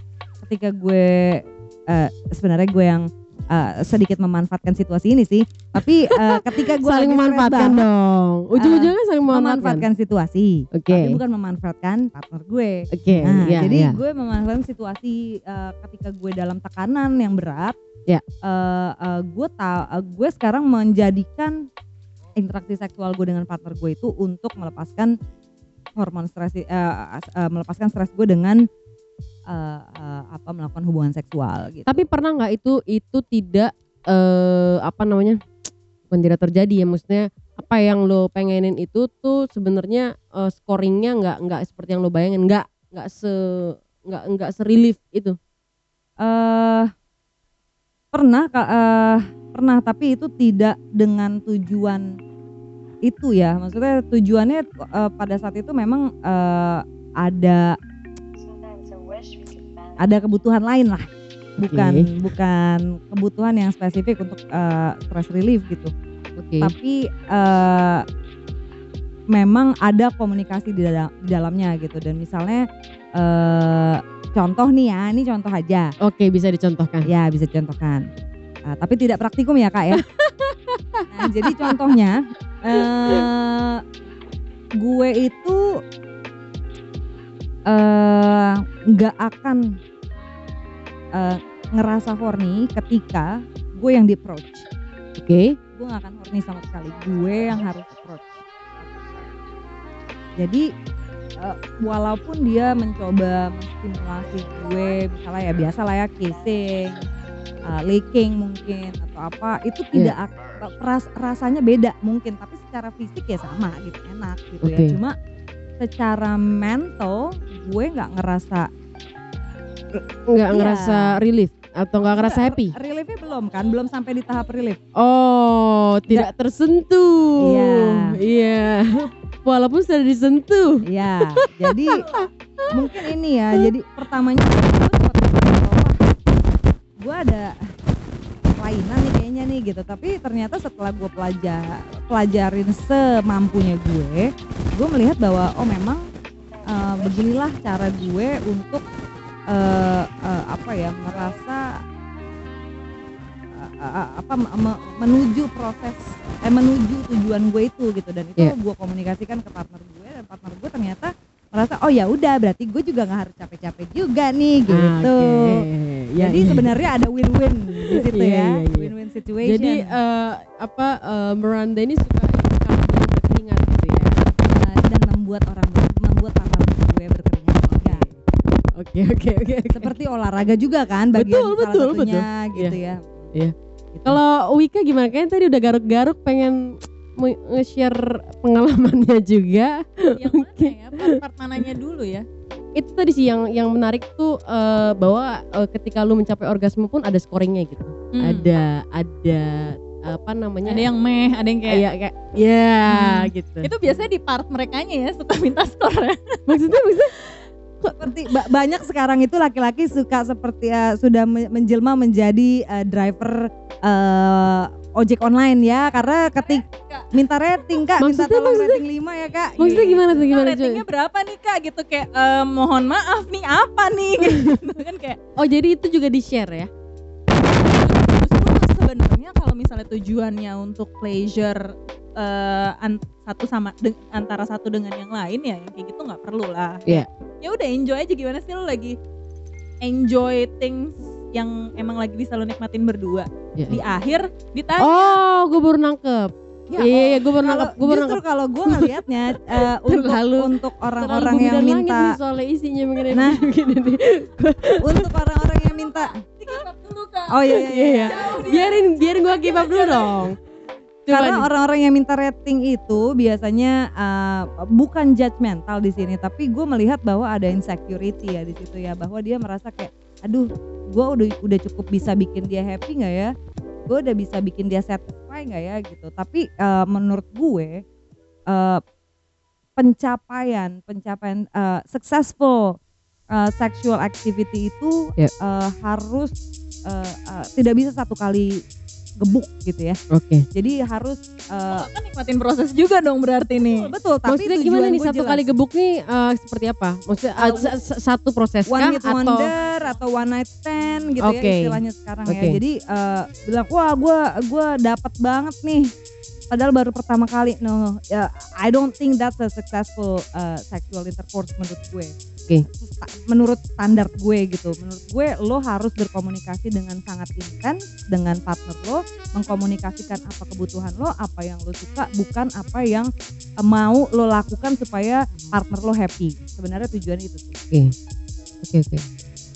ketika gue eh, sebenarnya gue yang eh, sedikit memanfaatkan situasi ini sih tapi eh, ketika gue
saling memanfaatkan
banget,
dong. Ujung-ujungnya saling memanfaatkan.
memanfaatkan situasi
Oke.
tapi bukan memanfaatkan partner gue
Oke,
Nah,
iya,
jadi
iya.
gue memanfaatkan situasi eh, ketika gue dalam tekanan yang berat.
Ya.
eh, eh, gue ta- eh, gue sekarang menjadikan interaksi seksual gue dengan partner gue itu untuk melepaskan hormon stres, eh, eh, melepaskan stres gue dengan eh, eh, apa melakukan hubungan seksual gitu.
Tapi pernah nggak itu itu tidak eh apa namanya? Bukan tidak terjadi ya maksudnya apa yang lo pengenin itu tuh sebenarnya eh, scoringnya nggak nggak seperti yang lo bayangin nggak nggak se nggak nggak serelief itu
eh pernah eh, pernah tapi itu tidak dengan tujuan itu ya maksudnya tujuannya eh, pada saat itu memang eh, ada ada kebutuhan lain lah. Bukan bukan kebutuhan yang spesifik untuk eh, stress relief gitu.
Oke.
Tapi eh, memang ada komunikasi di, dalam, di dalamnya gitu. Dan misalnya eh, contoh nih ya ini contoh aja.
Oke bisa dicontohkan.
Ya bisa dicontohkan. Ah, tapi tidak praktikum ya kak ya. nah, jadi contohnya eh gue itu eh, nggak akan eh, ngerasa horny ketika gue yang di approach.
oke
Gue nggak akan horny sama sekali. Gue yang harus approach. Jadi eh, walaupun dia mencoba menstimulasi gue, misalnya ya biasa lah ya kissing, uh, licking mungkin atau apa, itu tidak ak- ras- rasanya beda mungkin, tapi secara fisik ya sama gitu, enak gitu
Oke.
ya. Cuma secara mental gue nggak ngerasa
nggak
Iya.
ngerasa relief atau nggak ngerasa happy
Reliefnya belum kan, belum sampai di tahap relief.
oh tidak tersentuh
Iya.
iya walaupun sudah disentuh
Iya, jadi mungkin ini ya. Jadi pertamanya gue ada kelainan nih kayaknya nih gitu. Tapi ternyata setelah gue pelajar pelajarin semampunya gue, gue melihat bahwa oh memang eh, beginilah cara gue untuk eh, eh, apa ya merasa apa me- me- menuju proses eh menuju tujuan gue itu gitu dan itu
Iya.
gue komunikasikan ke partner gue dan partner gue ternyata merasa oh ya udah berarti gue juga nggak harus capek-capek juga nih gitu
Oke, ya,
jadi
ya.
sebenarnya ada win-win di situ
Iya,
ya
iya, iya.
win-win situation
Jadi eh, apa eh, Miranda ini suka yang berkeringat gitu ya.
Eh, dan membuat orang membuat partner gue berkeringat Ya,
Oke oke oke. oke.
seperti olahraga juga kan bagian
Betul,
salah
betul,
satunya gitu ya
Iya.
Gitu.
Kalau Wika gimana? Kayaknya tadi udah garuk-garuk pengen nge-share pengalamannya juga.
Yang mana ya? Part-part mananya dulu ya?
Itu tadi sih yang yang menarik tuh eh, bahwa eh, ketika lu mencapai orgasme pun ada scoringnya gitu.
Hmm.
Ada ada apa namanya?
Ada yang meh, ada yang kayak
kayak kayak ya
Hmm.
gitu.
itu biasanya di part merekanya ya suka minta skor ya.
maksudnya maksudnya
seperti ba- banyak sekarang itu laki-laki suka seperti eh, sudah me- menjelma menjadi eh, driver eh, ojek online ya karena ketik minta rating kak minta
Maksudnya-
tolong
maksudnya-
rating 5 ya kak
maksudnya
Gitu.
gimana tuh gimana cuy?
ratingnya berapa nih kak gitu kayak eh, mohon maaf nih apa nih gitu kan kayak
Oh jadi itu juga di share ya?
sebenarnya kalau misalnya tujuannya untuk pleasure eh, an- satu sama de- antara satu dengan yang lain ya yang kayak gitu nggak perlu lah
Iya.
ya udah enjoy aja gimana sih lo lagi enjoy things yang emang lagi bisa lo nikmatin berdua
Iya.
di akhir ditanya
Oh, gue baru nangkep.
Ya,
Iya, iya, iya, gue baru nangkep, gue baru
justru
nangkep.
kalau gue ngelihatnya eh, untuk
Terlalu-
untuk orang-orang yang minta
soalnya isinya mengenai
Nah.
begini nih.
untuk orang-orang yang minta oh iya iya,
Iya,
iya.
iya. Biarin biarin gue kibap dulu dong. Coba
Karena orang-orang yang minta rating itu biasanya uh, bukan judgmental di sini, tapi gue melihat bahwa ada insecurity ya di situ ya, bahwa dia merasa kayak, aduh, gue udah udah cukup bisa bikin dia happy nggak ya, gue udah bisa bikin dia satisfy nggak ya gitu. Tapi uh, menurut gue uh, pencapaian pencapaian uh, successful uh, sexual activity itu
Yep.
uh, harus uh, uh, tidak bisa satu kali gebuk gitu ya.
Oke.
Jadi harus eh,
kan nikmatin proses juga dong berarti nih.
betul tapi
Maksudnya gimana nih
gue
satu
jelas.
kali gebuk nih eh, seperti apa? Maksudnya
Uh,
sa- satu proses
one
kah
hit
atau
wonder atau one night stand gitu
Oke.
ya istilahnya sekarang
Oke.
ya. Jadi eh, bilang wah gue gua dapat banget nih. Padahal baru pertama kali. No, ya, I don't think that's a successful uh, sexual intercourse menurut gue.
Oke.
Sta- Menurut standar gue gitu. Menurut gue lo harus berkomunikasi dengan sangat intens dengan partner lo, mengkomunikasikan apa kebutuhan lo, apa yang lo suka, bukan apa yang eh, mau lo lakukan supaya partner lo happy. Sebenarnya tujuannya itu sih.
Oke. Oke oke.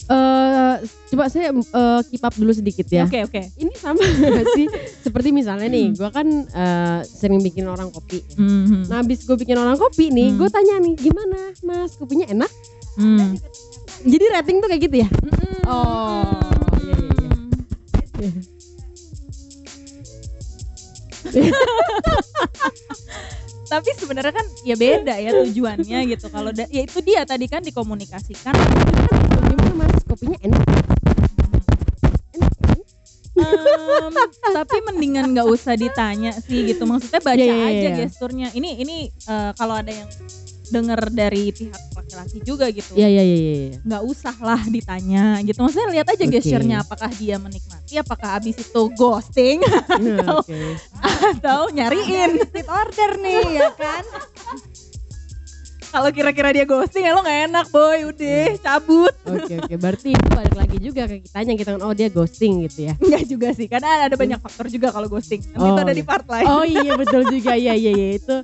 Eh, coba saya eh, keep up dulu sedikit ya.
Oke oke.
Ini sama sih? Seperti misalnya nih,
Hmm.
gua kan eh, sering bikin orang kopi.
Mhm.
Nah, habis gue bikin orang kopi nih,
Hmm.
gue tanya nih, gimana, Mas? Kopinya enak?
Hmm.
Jadi rating tuh kayak gitu ya?
Mm-mm.
Oh, iya, iya, iya.
Tapi sebenarnya kan ya beda ya tujuannya gitu. Kalau ya itu dia tadi kan dikomunikasikan.
Gimana, Mas? Kopinya enak?
Em, tapi mendingan nggak usah ditanya sih gitu. Maksudnya baca
Iya, iya,
aja
iya.
gesturnya. Ini ini eh, kalau ada yang denger dari pihak laki-laki juga gitu.
Iya, iya, iya, iya.
nggak usah lah ditanya gitu maksudnya lihat aja
Oke.
gesturnya apakah dia menikmati apakah abis itu ghosting
Nah, Oke.
atau nyariin
repeat order nih ya kan
kalau kira-kira dia ghosting ya lo nggak enak boy udah cabut
Oke, oke. Berarti itu balik lagi juga ke kitanya kita kan oh dia ghosting gitu ya.
Enggak juga sih karena ada banyak faktor juga kalau ghosting nanti
Oh,
itu ada
iya.
di part lain
Oh iya betul juga. Iya, iya, iya. Itu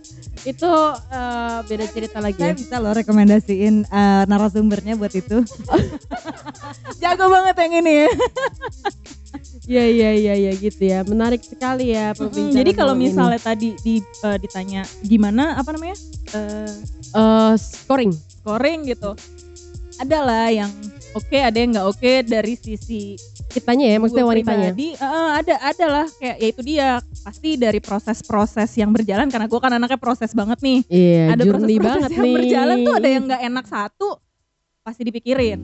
itu eh, beda cerita lagi
saya
ya.
bisa loh rekomendasiin eh, narasumbernya buat itu
jago banget yang ini ya
Iya, iya, iya, iya gitu ya. Menarik sekali ya perbincangan.
jadi kalau
malam ini.
misalnya tadi di, eh, ditanya gimana apa namanya Eh,
Eh, scoring
scoring gitu adalah yang oke ada yang nggak oke dari sisi
kitanya ya, maksudnya wanitanya.
pribadi, eh, ada ada lah kayak ya itu dia pasti dari proses-proses yang berjalan karena gue kan anaknya proses banget nih
Iya,
ada proses-proses
banget
yang
nih.
berjalan tuh ada yang nggak enak satu pasti dipikirin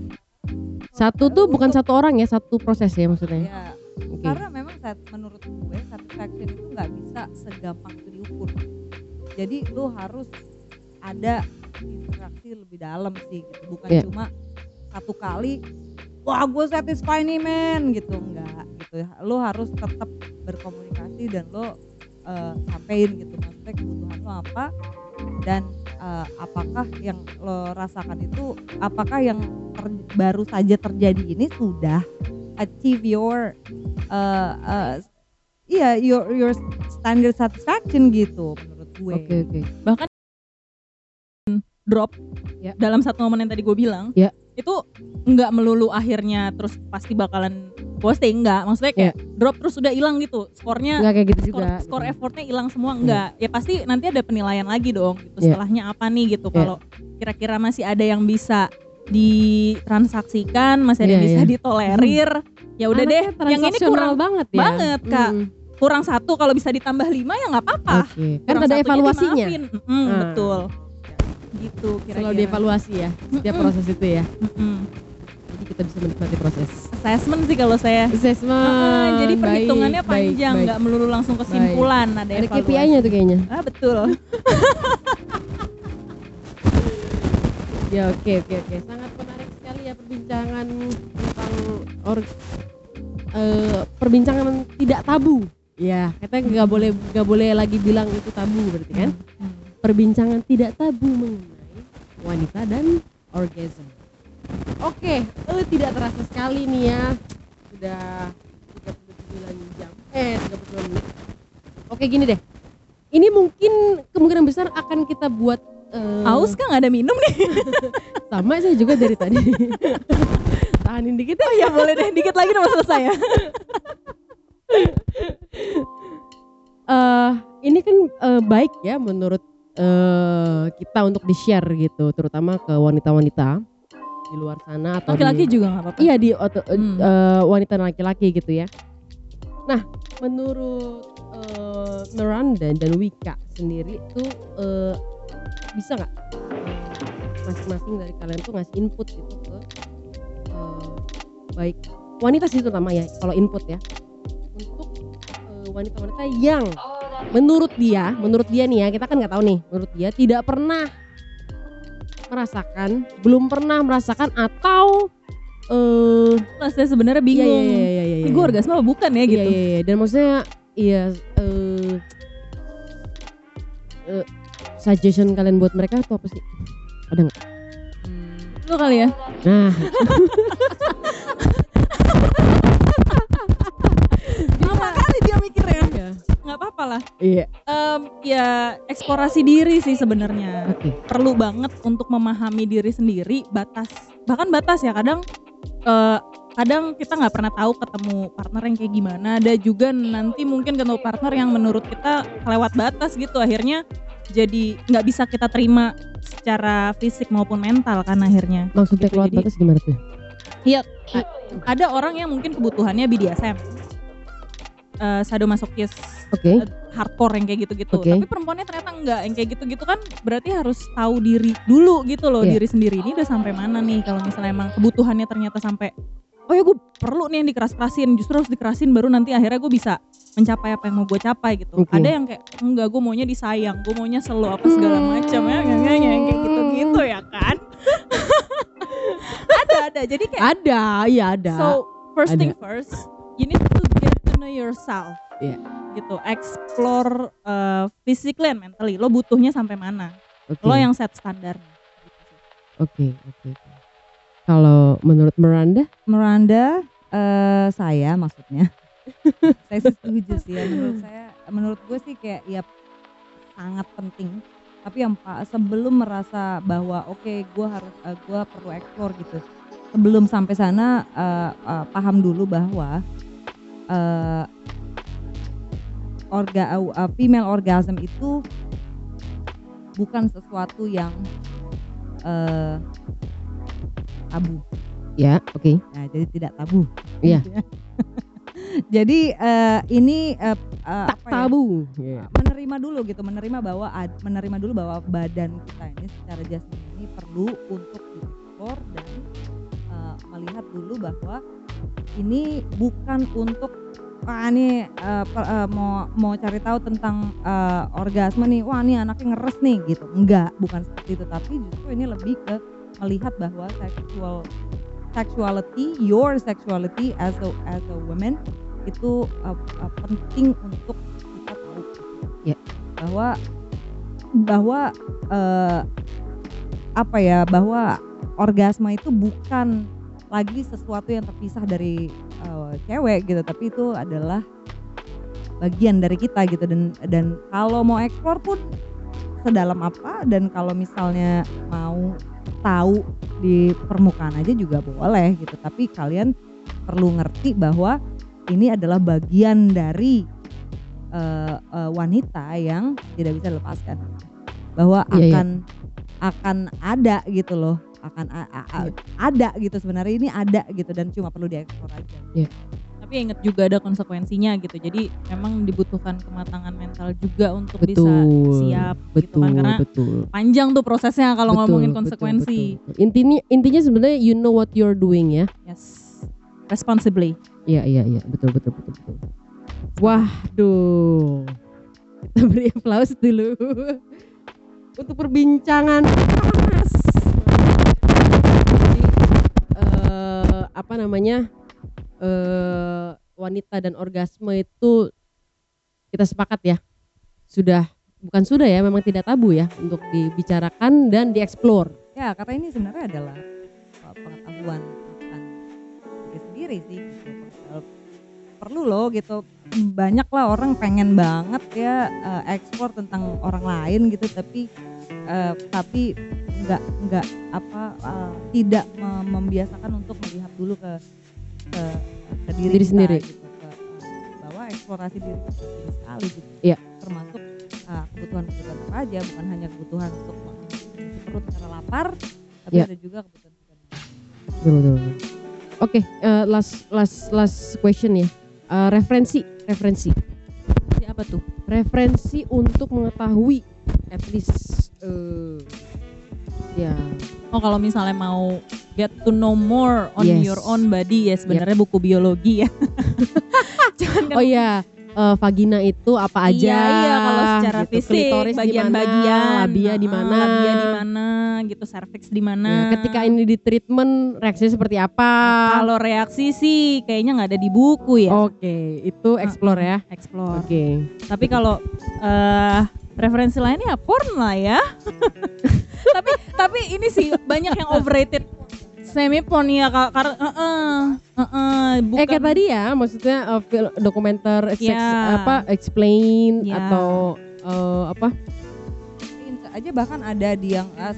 Satu tuh bukan satu orang ya, satu proses ya maksudnya.
ya
Oke.
karena memang saat menurut gue satisfaction itu nggak bisa segampang itu diukur jadi lu harus ada interaksi lebih dalam sih gitu bukan
Iya.
cuma satu kali wah gue satisfy nih men gitu enggak gitu ya lu harus tetap berkomunikasi dan lo eh, sampein gitu maksudnya kebutuhan lo apa dan eh, apakah yang lo rasakan itu apakah yang ter- baru saja terjadi ini sudah achieve your uh, uh, iya your your standard satisfaction gitu menurut gue.
Oke, oke.
drop
Ya.
dalam satu momen yang tadi gue bilang
Ya.
itu nggak melulu akhirnya terus pasti bakalan ghosting nggak maksudnya kayak drop terus udah hilang gitu skornya
Enggak kayak gitu
skor,
juga.
skor
gitu.
effortnya hilang semua enggak ya pasti nanti ada penilaian lagi dong gitu
Iya.
setelahnya apa nih gitu
Iya.
kalau kira-kira masih ada yang bisa ditransaksikan masih ada yang
Iya,
bisa
iya.
ditolerir ya udah deh yang ini kurang
banget ya.
banget, Kak.
Mm,
kurang satu kalau bisa ditambah lima ya nggak apa-apa
Oke. Kan ada evaluasinya.
Mm-mm,
Ah.
betul gitu kira-kira
Selalu dievaluasi ya setiap
Mm-mm.
proses itu ya.
Mm-mm.
Jadi kita bisa menikmati proses.
assessment sih kalau saya
Assessment.
Ah, jadi
baik,
perhitungannya
baik,
panjang
baik.
nggak melulu langsung kesimpulan ada,
Ada
evaluasi.
KPI-nya tuh kayaknya.
ah betul
Ya oke oke oke. Sangat menarik sekali ya perbincangan tentang or eh, perbincangan tidak tabu. Ya, kita nggak boleh nggak boleh lagi bilang itu tabu berarti kan? Perbincangan tidak tabu mengenai wanita dan orgasm. Oke, eh, tidak terasa sekali nih ya. Sudah 39 jam. Eh, 32 menit. Oke, gini deh. Ini mungkin kemungkinan besar akan kita buat eh,
Aus kan ada minum nih
sama saya juga dari tadi. Tahanin dikit ya.
oh ya boleh deh dikit lagi udah mau selesai ya
Eh, ini kan eh, baik ya menurut eh, kita untuk di-share gitu, terutama ke wanita-wanita di luar sana atau
laki-laki
di,
juga nggak apa-apa
Iya di oto- eh,
Hmm.
eh, wanita dan laki-laki gitu ya. Nah, menurut eh, Miranda dan Wika sendiri tuh eh, bisa nggak eh, masing-masing dari kalian tuh ngasih input gitu ke eh, baik wanita sih terutama ya kalau input ya untuk wanita-wanita yang menurut dia, menurut dia nih ya, kita kan nggak tahu nih, menurut dia tidak pernah merasakan, belum pernah merasakan atau eh
Lah saya sebenarnya
iya,
bingung.
iya, iya, iya,
Ini gue orgasme apa bukan ya
Iya,
gitu.
iya, iya. dan maksudnya iya eh eh, suggestion kalian buat mereka itu apa sih? Ada nggak?
Hmm, Lu kali ya.
Nah,
Lama kali dia mikirnya.
iya.
Nggak apa-apa lah.
Iya.
Em, ya eksplorasi diri sih sebenarnya.
Oke.
Perlu banget untuk memahami diri sendiri, batas. Bahkan batas ya kadang eh, kadang kita nggak pernah tahu ketemu partner yang kayak gimana. Ada juga nanti mungkin ketemu partner yang menurut kita kelewat batas gitu. Akhirnya jadi nggak bisa kita terima secara fisik maupun mental kan akhirnya.
Maksudnya
Gitu,
keluar batas gimana tuh?
Ada orang yang mungkin kebutuhannya BDSM. eh sadomasokis
Oke.
hardcore yang kayak gitu-gitu.
Oke.
Tapi perempuannya ternyata enggak yang kayak gitu-gitu kan berarti harus tahu diri dulu gitu loh
Iya.
diri sendiri ini udah sampai mana nih kalau misalnya emang kebutuhannya ternyata sampai oh ya gue perlu nih yang dikeras-kerasin justru harus dikerasin baru nanti akhirnya gue bisa mencapai apa yang mau gue capai gitu.
Oke.
Ada yang kayak enggak gue maunya disayang, gue maunya selo apa segala macam ya yang kayak gitu-gitu ya kan. ada ada jadi kayak
Ada, iya ada.
So first
Ada.
thing first, you need to get to know yourself.
Iya.
Gitu, explore uh, physically and mentally. Lo butuhnya sampai mana?
Oke.
Lo yang set standar.
Oke, oke, oke. Kalau menurut Miranda,
Miranda eh saya maksudnya. Saya setuju sih ya menurut saya menurut gue sih kayak ya sangat penting. Tapi yang pak sebelum merasa bahwa oke gue harus eh, gue perlu explore gitu. Sebelum sampai sana eh, eh, paham dulu bahwa eh orga eh, female orgasm itu bukan sesuatu yang eh tabu
ya, oke.
Nah, jadi tidak tabu.
Iya.
jadi eh, ini eh, eh,
Tak
ya,
tabu. Iya.
menerima dulu gitu, menerima bahwa ad- menerima dulu bahwa badan kita ini secara jasmani ini perlu untuk diekspor dan eh, melihat dulu bahwa ini bukan untuk wah ini eh, per- eh, mau mau cari tahu tentang eh, orgasme nih, wah ini anaknya ngeres nih gitu. Enggak, bukan seperti itu, tapi justru ini lebih ke melihat bahwa sexual sexuality, your sexuality as a as a woman itu uh, uh, penting untuk kita tahu
Ya.
bahwa bahwa uh, apa ya bahwa orgasme itu bukan lagi sesuatu yang terpisah dari uh, cewek gitu tapi itu adalah bagian dari kita gitu dan dan kalau mau eksplor pun sedalam apa dan kalau misalnya mau tahu di permukaan aja juga boleh gitu. Tapi kalian perlu ngerti bahwa ini adalah bagian dari eh, eh, wanita yang tidak bisa dilepaskan. Bahwa
Iya, iya.
akan akan ada gitu loh. Akan a- a- a-
Iya.
ada gitu sebenarnya. Ini ada gitu dan cuma perlu dieksplor aja
Tapi inget juga ada konsekuensinya gitu. Jadi memang dibutuhkan kematangan mental juga untuk
Betul.
bisa siap
betul,
gitu kan karena
betul.
panjang tuh prosesnya kalau
Betul,
ngomongin konsekuensi.
betul, betul. Intinya intinya sebenarnya you know what you're doing ya.
Yes. Responsibly.
Iya iya iya betul betul betul betul. Wah, duh. Kita beri aplaus dulu untuk perbincangan panas. Jadi, eh, apa namanya eh, wanita dan orgasme itu kita sepakat ya sudah bukan sudah ya memang tidak tabu ya untuk dibicarakan dan dieksplor.
ya karena ini sebenarnya adalah uh, pengetahuan akan diri sendiri sih gitu. Uh, perlu loh gitu banyak lah orang pengen banget ya uh, ekspor tentang orang lain gitu tapi uh, tapi nggak nggak apa uh, tidak me- membiasakan untuk melihat dulu ke ke, ke diri,
Diri
kita
sendiri.
gitu ke, uh, bahwa eksplorasi diri itu penting sekali gitu
Iya.
termasuk uh, kebutuhan-kebutuhan apa aja bukan hanya kebutuhan untuk mengisi perut karena lapar tapi
Iya.
ada juga kebutuhan-kebutuhan
Betul, betul, betul. Oke, eh, last last last question ya. Eh, referensi, referensi,
apa tuh?
referensi untuk mengetahui at least eh ya
Oh kalau misalnya mau get to know more on
Yes.
your own body ya sebenarnya buku biologi ya. Cuman kan
oh ya eh, vagina itu apa aja.
Iya, iya kalau secara
gitu.
fisik bagian-bagian,
labia di
Heeh,
mana,
labia di mana, gitu, cervix di mana.
Ya, ketika ini di treatment reaksinya seperti apa?
kalau reaksi sih kayaknya nggak ada di buku ya.
Oke, itu explore ya.
Explore.
Oke.
Tapi kalau eh referensi lainnya ya porn lah ya. tapi tapi ini sih banyak yang overrated semi porn ya Kak, karena heeh, heeh, bukan
Eh kayak tadi ya, maksudnya uh, film dokumenter sex
Ya.
apa explain
Ya.
atau uh, apa?
Aja bahkan ada di yang uh,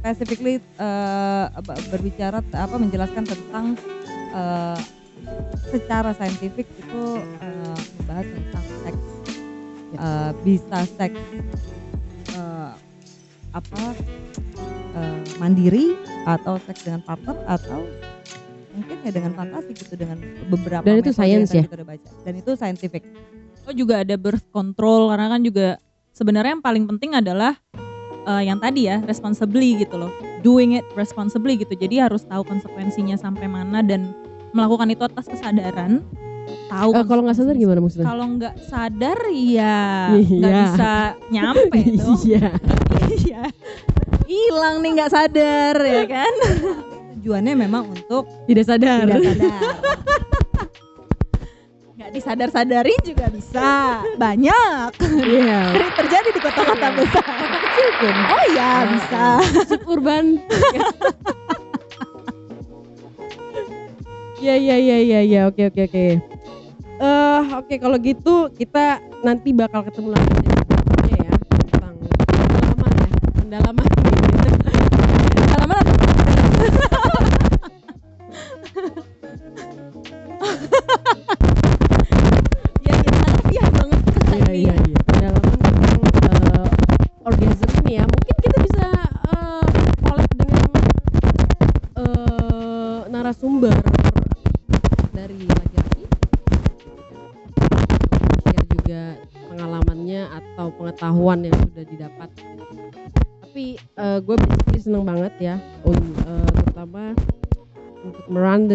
specifically uh, berbicara apa menjelaskan tentang uh, secara saintifik itu uh, membahas tentang seks. Uh, bisa seks uh, apa uh, mandiri atau seks dengan partner atau mungkin ya dengan fantasi gitu dengan beberapa
Dan itu science ya?
udah baca. dan itu scientific
Oh juga ada birth control karena kan juga sebenarnya yang paling penting adalah eh, yang tadi ya responsibly gitu loh doing it responsibly gitu jadi harus tahu konsekuensinya sampai mana dan melakukan itu atas kesadaran tahu
Eh, kalau nggak sadar gimana maksudnya?
kalau nggak sadar ya nggak
Iya.
bisa nyampe dong
Iya.
iya hilang nih nggak sadar ya kan
tujuannya memang untuk
Tidak sadar.
tidak sadar
nggak disadar-sadarin juga bisa banyak
Iya.
Sering terjadi di kota-kota besar oh iya bisa
Suburban. Ya ya ya ya ya oke oke oke. Eh oke kalau gitu kita nanti bakal ketemu lagi. Ya tentang pendalaman ya. Pendalaman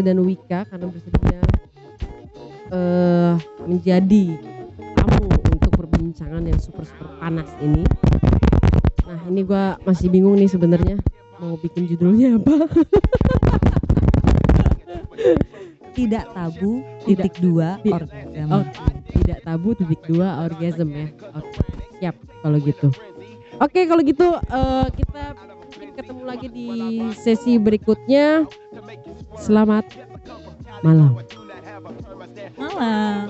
dan Wika karena bersedia eh menjadi tamu untuk perbincangan yang super super panas ini. Nah ini gua masih bingung nih sebenarnya mau bikin judulnya apa.
tidak tabu titik dua
Ti-
orgasm
Oh, tidak tabu titik dua orgasm ya. Oke, siap kalau gitu. Oke kalau gitu eh, kita mungkin ketemu lagi di sesi berikutnya. Selamat malam.
malah